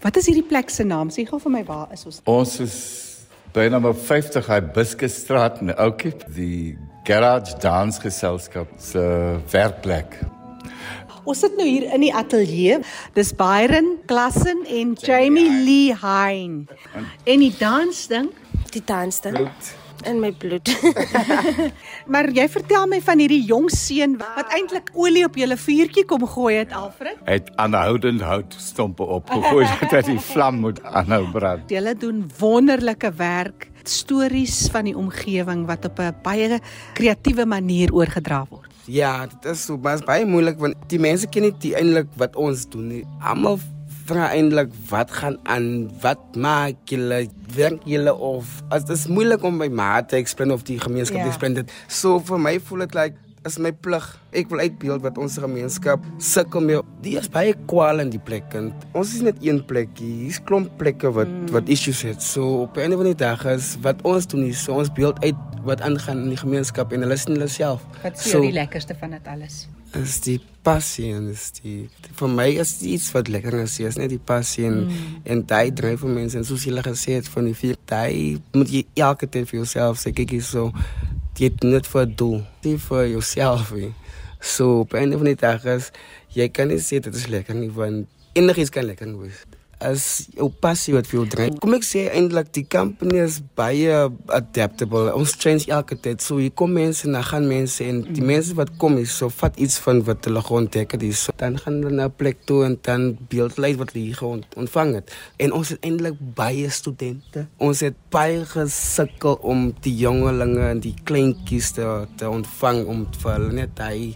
Wat is hierdie plek se naam? Sê gou vir my waar is ons? Ons is by nommer 50 Hibiscusstraat in Oukiep, die Garage Dance Geselskap se werkplek. Ons sit nou hier in die ateljee. Dis Byron Klassen en Jamie Lee Hein. En die dansding, die dansding in my bloed. maar jy vertel my van hierdie jong seun wat eintlik olie op julle vuurtjie kom gooi het Alfred. Hy het aanhoudend hout stompe opgegooi sodat die vlam moet aanhou brand. Julle doen wonderlike werk, stories van die omgewing wat op 'n baie kreatiewe manier oorgedra word. Ja, dit is so baie moeilik want die mense ken nie eintlik wat ons doen nie. Almal vra eintlik wat gaan aan? Wat maak julle? Werk julle of as dit is moeilik om by ma te explain of die gemeenskap te ja. explain dit. So vir my voel dit like is my plig ek wil uitbeeld wat ons gemeenskap sukkel mee. Die is baie kwal in die plek en ons is net een plekkie. Hier's klomp plekke wat mm. wat issues het. So op 'n of ander dag is wat ons doen is so ons beeld uit wat aangaan in die gemeenskap en hulle sien hulle self wat is so, die lekkerste van dit alles is die passie en is die vir my is iets wat lekker is is net die passie en mm. en daai dryf vir mense en soos jy gesê het van die vier daai moet jy elke tyd vir jouself sê kyk hier so jy het net vir doel jy vir jouself he. so op 'n of ander dag is jy kan nie sê dit is lekker nie want enigiets kan lekker wees as jou passie wat vir jou dryf. Kom ek sê eintlik die company is baie adaptable. Ons change elke tyd. So hier kom mense en dan gaan mense en die mense wat kom is so vat iets van wat hulle geontdek het. So dan gaan hulle na 'n plek toe en dan beeld lei wat hulle hier ontvang het. En ons het eintlik baie studente. Ons het baie gesukkel om die jongelinge en die kleintjies te, te ontvang om vir hulle net daai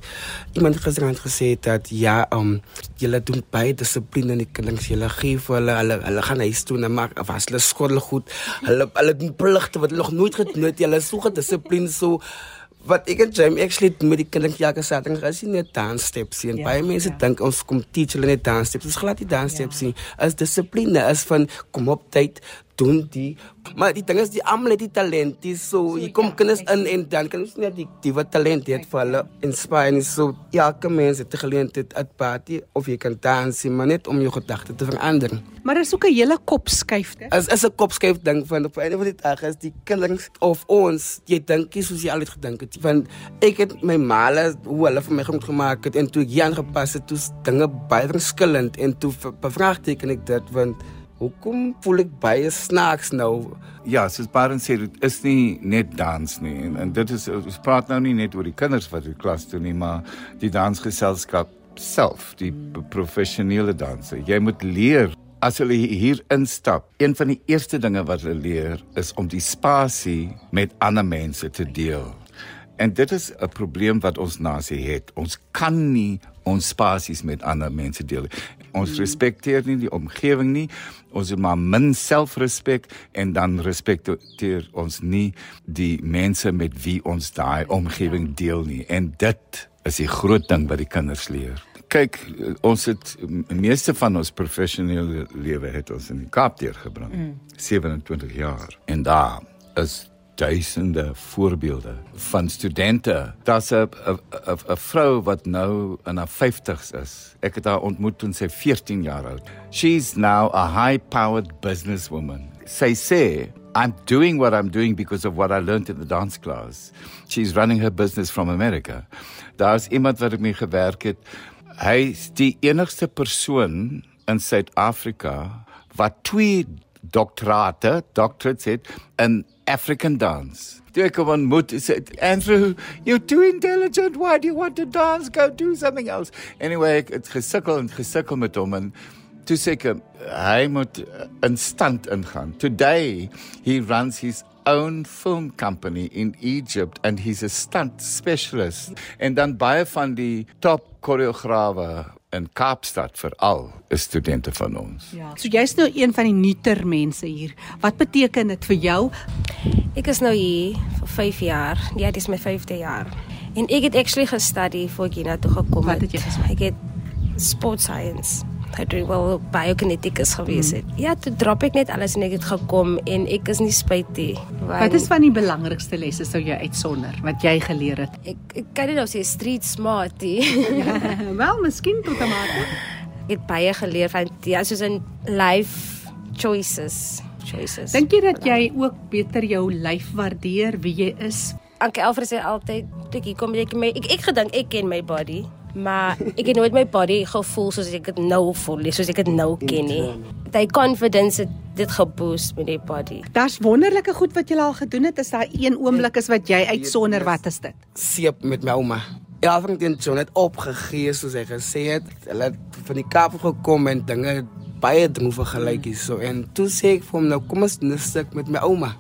iemand gesê dat ja, um julle doen baie dissipline in die kinders. Julle gee hulle hulle hulle gaan huis toe en maak was hulle skool goed. Hulle hulle doen pligte wat hulle nog nooit gedoen het. Hulle soek dissipline so wat ek en Jamie actually met die kinders elke Saterdag as jy net dance steps sien. Ja, baie mense ja. dink ons kom teach hulle net dance steps. Dis glad nie dance steps ja. nie. As dissipline is van kom op tyd, doen die maar die ding is die almal het die talent dis so, jy kom ja, kinders in en dan kan ons net die die wat talent het vir hulle inspire is so elke mens het geleentheid at party of jy kan dans maar net om jou gedagte te verander. Maar is ook 'n hele kopskuifte is is 'n kopskuif ding van op einde van die dag is die kinders of ons jy dink jy soos jy altyd gedink het want ek het my male hoe hulle vir my groot gemaak het en toe ek hier aangepas het toe dinge baie verskillend en toe bevraagteken ek dit want Hoekom voel ek baie snaaks nou? Ja, soos Baron sê, dit is nie net dans nie en, en dit is ons praat nou nie net oor die kinders wat in klas doen nie, maar die dansgeselskap self, die professionele danse. Jy moet leer as hulle hier instap. Een van die eerste dinge wat hulle leer is om die spasie met ander mense te deel. En dit is 'n probleem wat ons nasie het. Ons kan nie ons spasies met ander mense deel. Ons respekteer nie die omgewing nie. Ons het maar min selfrespek en dan respekteer ons nie die mense met wie ons daai omgewing deel nie. En dit is die groot ding wat die kinders leer. Kyk, ons het meeste van ons professionele lewe het ons in die Kaap deurgebring. Mm. 27 jaar. En daar is duisende voorbeelde van studente. Daar's 'n 'n 'n vrou wat nou in haar 50's is. Ek het haar ontmoet toe sy 14 jaar oud. She's now a high-powered businesswoman. Sy sê I'm doing what I'm doing because of what I learned in the dance class. She's running her business from America. Daar's iemand wat ek mee gewerk het. Hy is die enigste persoon in Suid-Afrika wat twee doktorate, doctorates het in African dance. Toe ek hom ontmoet, sê Andrew, you're too intelligent. Why do you want to dance? Go do something else. Anyway, ek het gesukkel en gesukkel met hom en toe sê ek hy moet in stand ingaan. Today he runs his own film company in Egypt and he's a stunt specialist. En dan baie van die top koreograwe in Kaapstad veral is studente van ons. Ja. So jy's nou een van die nuuter mense hier. Wat beteken dit vir jou? Ek is nou hier vir 5 jaar. Ja, dit is my 5de jaar. En ek het actually gestudy voor ek hier na toe gekom het. Wat het jy gestudy? Ek het sport science het jy wel biokineticus gewees het. Mm. Ja, toe drop ek net alles en ek het gekom en ek is nie spyt nie. Wat is van die belangrikste lesse sou jy uitsonder wat jy geleer het? Ek ek kan nie nou sê street smart nie. ja, wel, miskien tot 'n mate. Ek het baie geleer van ja, soos in life choices. Choices. Dink jy dat jy ook beter jou lyf waardeer wie jy is? Anke Alfred sê altyd, "Ek kom ek my ek ek gedink ek ken my body." Maar ek het nooit my body gevoel soos ek dit nou voel, nie, soos ek dit nou ken nie. Daai confidence het dit geboost met die body. Daar's wonderlike goed wat jy al gedoen het. Is daar een oomblik is wat jy uitsonder wat is dit? Seep met my ouma. Ja, ek het John net opgegee soos hy gesê het. Hulle het van die Kaap gekom en dinge baie droevig gelyk hier so en toe sê ek vir hom nou kom ons stuk met my ouma.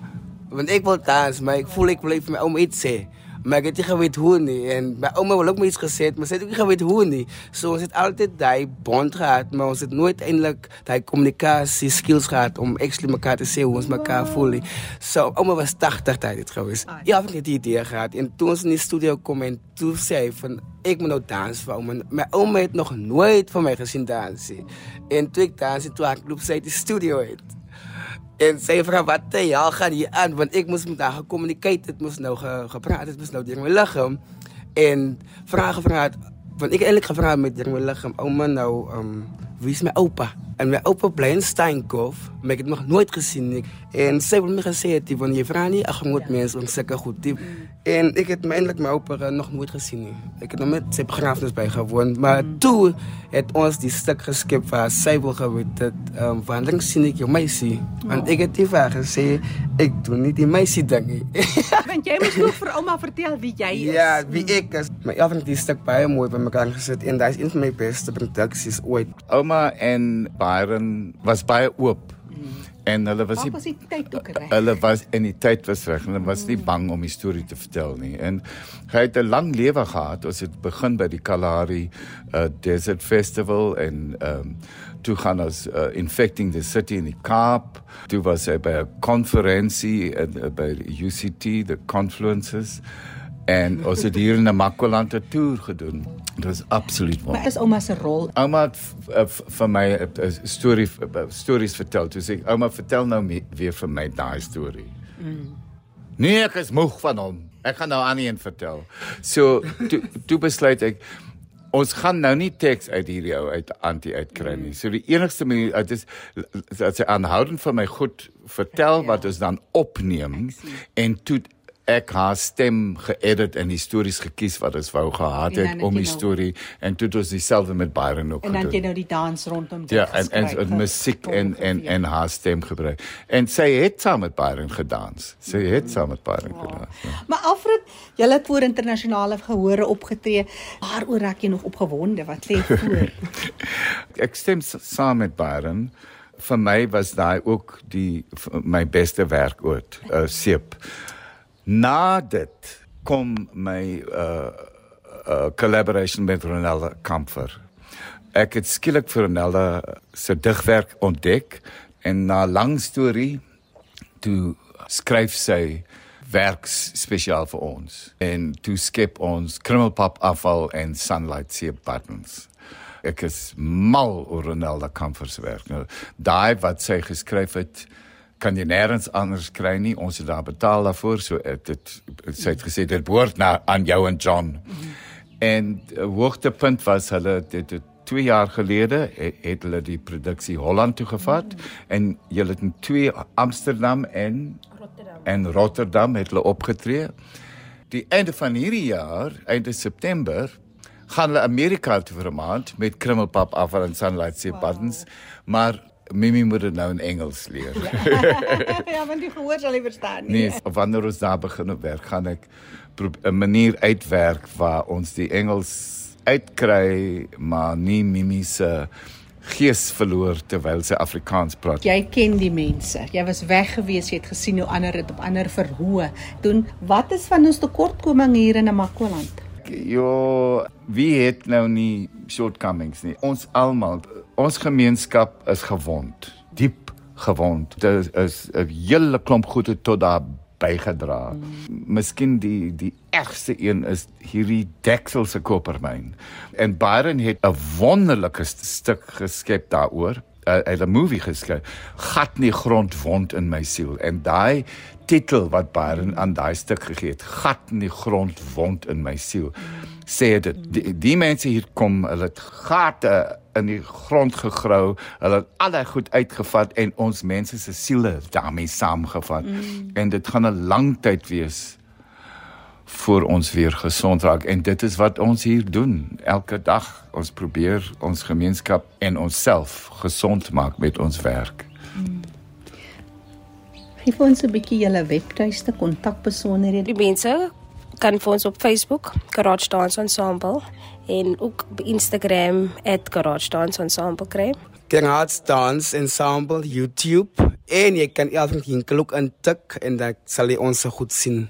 Want ek wil dans, maar ek voel ek wil vir my ouma iets sê. Maar ek het nie geweet hoe nie en my ouma wil ook my iets gesê het, maar sy het ook nie geweet hoe nie. So ons het altyd daai bond gehad, maar ons het nooit eintlik daai kommunikasie skills gehad om actually mekaar te sê hoe ons mekaar voel nie. So ouma was 80 tyd dit gewees. Ja, ek het die idee gehad en toe ons in die studio kom en toe sê hy van ek moet nou dans vir ouma. My ouma het nog nooit van my gesien dans nie. En toe ek dans het toe ek loop sy die studio uit. En sy vra wat te ja gaan hier aan want ek moes met haar gekommunikeer het moes nou ge, gepraat het moes nou deur my liggaam en vrae gevra het want ek eintlik gevra met deur my liggaam ouma nou um wie is my oupa en my oupa bly in Steenkop maar ek het nog nooit gesien nie en sy het my gesê het van jy vra nie ag moet mense om sulke goed die en ek het my eintlik my oupa nog nooit gesien nie ek het nog met sy begrafnis bygewoon maar mm. toe het ons die stuk geskep waar sy wil geweet het um, wanneer sien ek jou meisie. Want ek het die vraag gesê ek doen nie die meisie ding nie. Want jy moet ook vir ouma vertel wie jy is. ja wie ek is. My ja van die stuk baie mooi by mekaar gesit en daai is een van my beste produksies ooit Ouma en Byron was baie oop. En hulle was nie was die tyd ook reg? Hulle was in die tyd was reg. Hulle was nie bang om die storie te vertel nie. En hy het 'n lang lewe gehad. Ons het begin by die Kalahari uh, Desert Festival en ehm um, toe gaan ons uh, infecting the city in die Kaap. Toe was hy by 'n konferensie uh, by UCT, the Confluences. En ons het hier in Namakwaland 'n toer gedoen. Dit was absoluut wonderlik. is ouma se rol Ouma het v- vir my 'n storie uh, stories vertel. Toe sê ek, ouma, vertel nou weer vir my daai storie. Mm. Nee, ek is moeg van hom. Ek gaan nou aan een vertel. So toe toe besluit ek ons gaan nou nie teks uit hierdie ou uit anti uitkry nie. So die enigste manier dit is dat sy aanhoudend vir my goed vertel Ja. wat ons dan opneem en toe ek haar stem geëdit en histories gekies wat ons wou gehad En het om die nou- storie en toe het ons dieselfde met Byron ook en dan het jy gedoen. nou die dans rondom dit Ja, en en, geskryf, en musiek en en en haar stem gebruik. En sy het saam met Byron gedans. Sy het saam met Byron gedans. Ja. Maar Alfred, jy het voor internasionale gehore opgetree. Waaroor raak jy nog opgewonde? Wat lê voor? Ek stem saam met Byron. Vir my was daai ook die my beste werk ooit, uh, seep. Na dit kom my uh uh collaboration met Ronaldo Kamfer. Ek het skielik vir Ronaldo se digwerk ontdek en na lang storie toe skryf sy werks spesiaal vir ons en toe skep ons krummelpap afval en sunlight seep buttons. Ek is mal oor Ronaldo Kamfer se werk. Nou, daai wat sy geskryf het kan jy nêrens anders kry nie. Ons het daar betaal daarvoor, so het dit sy het gesê dit behoort na aan jou en John. En die hoogtepunt was hulle dit het 2 jaar gelede het, het hulle die produksie Holland toe gevat en hulle het in twee Amsterdam en Rotterdam. en Rotterdam het hulle opgetree. Die einde van hierdie jaar, einde September, gaan hulle Amerika toe vir 'n maand met krummelpap afval en sunlight sea buttons, maar Mimi moet dit nou in Engels leer. ja, want die gehoor sal nie verstaan nie. Nee, wanneer ons daar begin op werk, gaan ek 'n manier uitwerk waar ons die Engels uitkry, maar nie Mimi se gees verloor terwyl sy Afrikaans praat. Jy ken die mense. Jy was weg gewees, jy het gesien hoe ander dit op ander verhoë doen. Wat is van ons tekortkoming hier in Namakwaland? Jo, wie het nou nie shortcomings nie? Ons almal, ons gemeenskap is gewond, diep gewond. Dit is 'n hele klomp goede tot daar bygedra. Mm. Miskien die die ergste een is hierdie Deksel se kopermyn. En Byron het 'n wonderlike st stuk geskep daaroor. Hy het 'n movie geskryf, Gat nie grond wond in my siel. En daai titel wat Byron aan daai stuk gegee het, Gat nie grond wond in my siel. Sê dit die, die mense hier kom, hulle het gate in die grond gegrou. Hulle het al daai goed uitgevat en ons mense se siele daarmee saamgevat. Mm. En dit gaan 'n lang tyd wees voor ons weer gesond raak en dit is wat ons hier doen elke dag ons probeer ons gemeenskap en onsself gesond maak met ons werk. Hmm. Gee vir ons 'n bietjie julle webtuiste, kontakbesonderhede. Die mense kan vir ons op Facebook Garage Dance Ensemble en ook op Instagram @garagedanceensemble kry. Garage Dance Ensemble YouTube en jy kan elke keer klok intik en dan sal jy ons goed sien.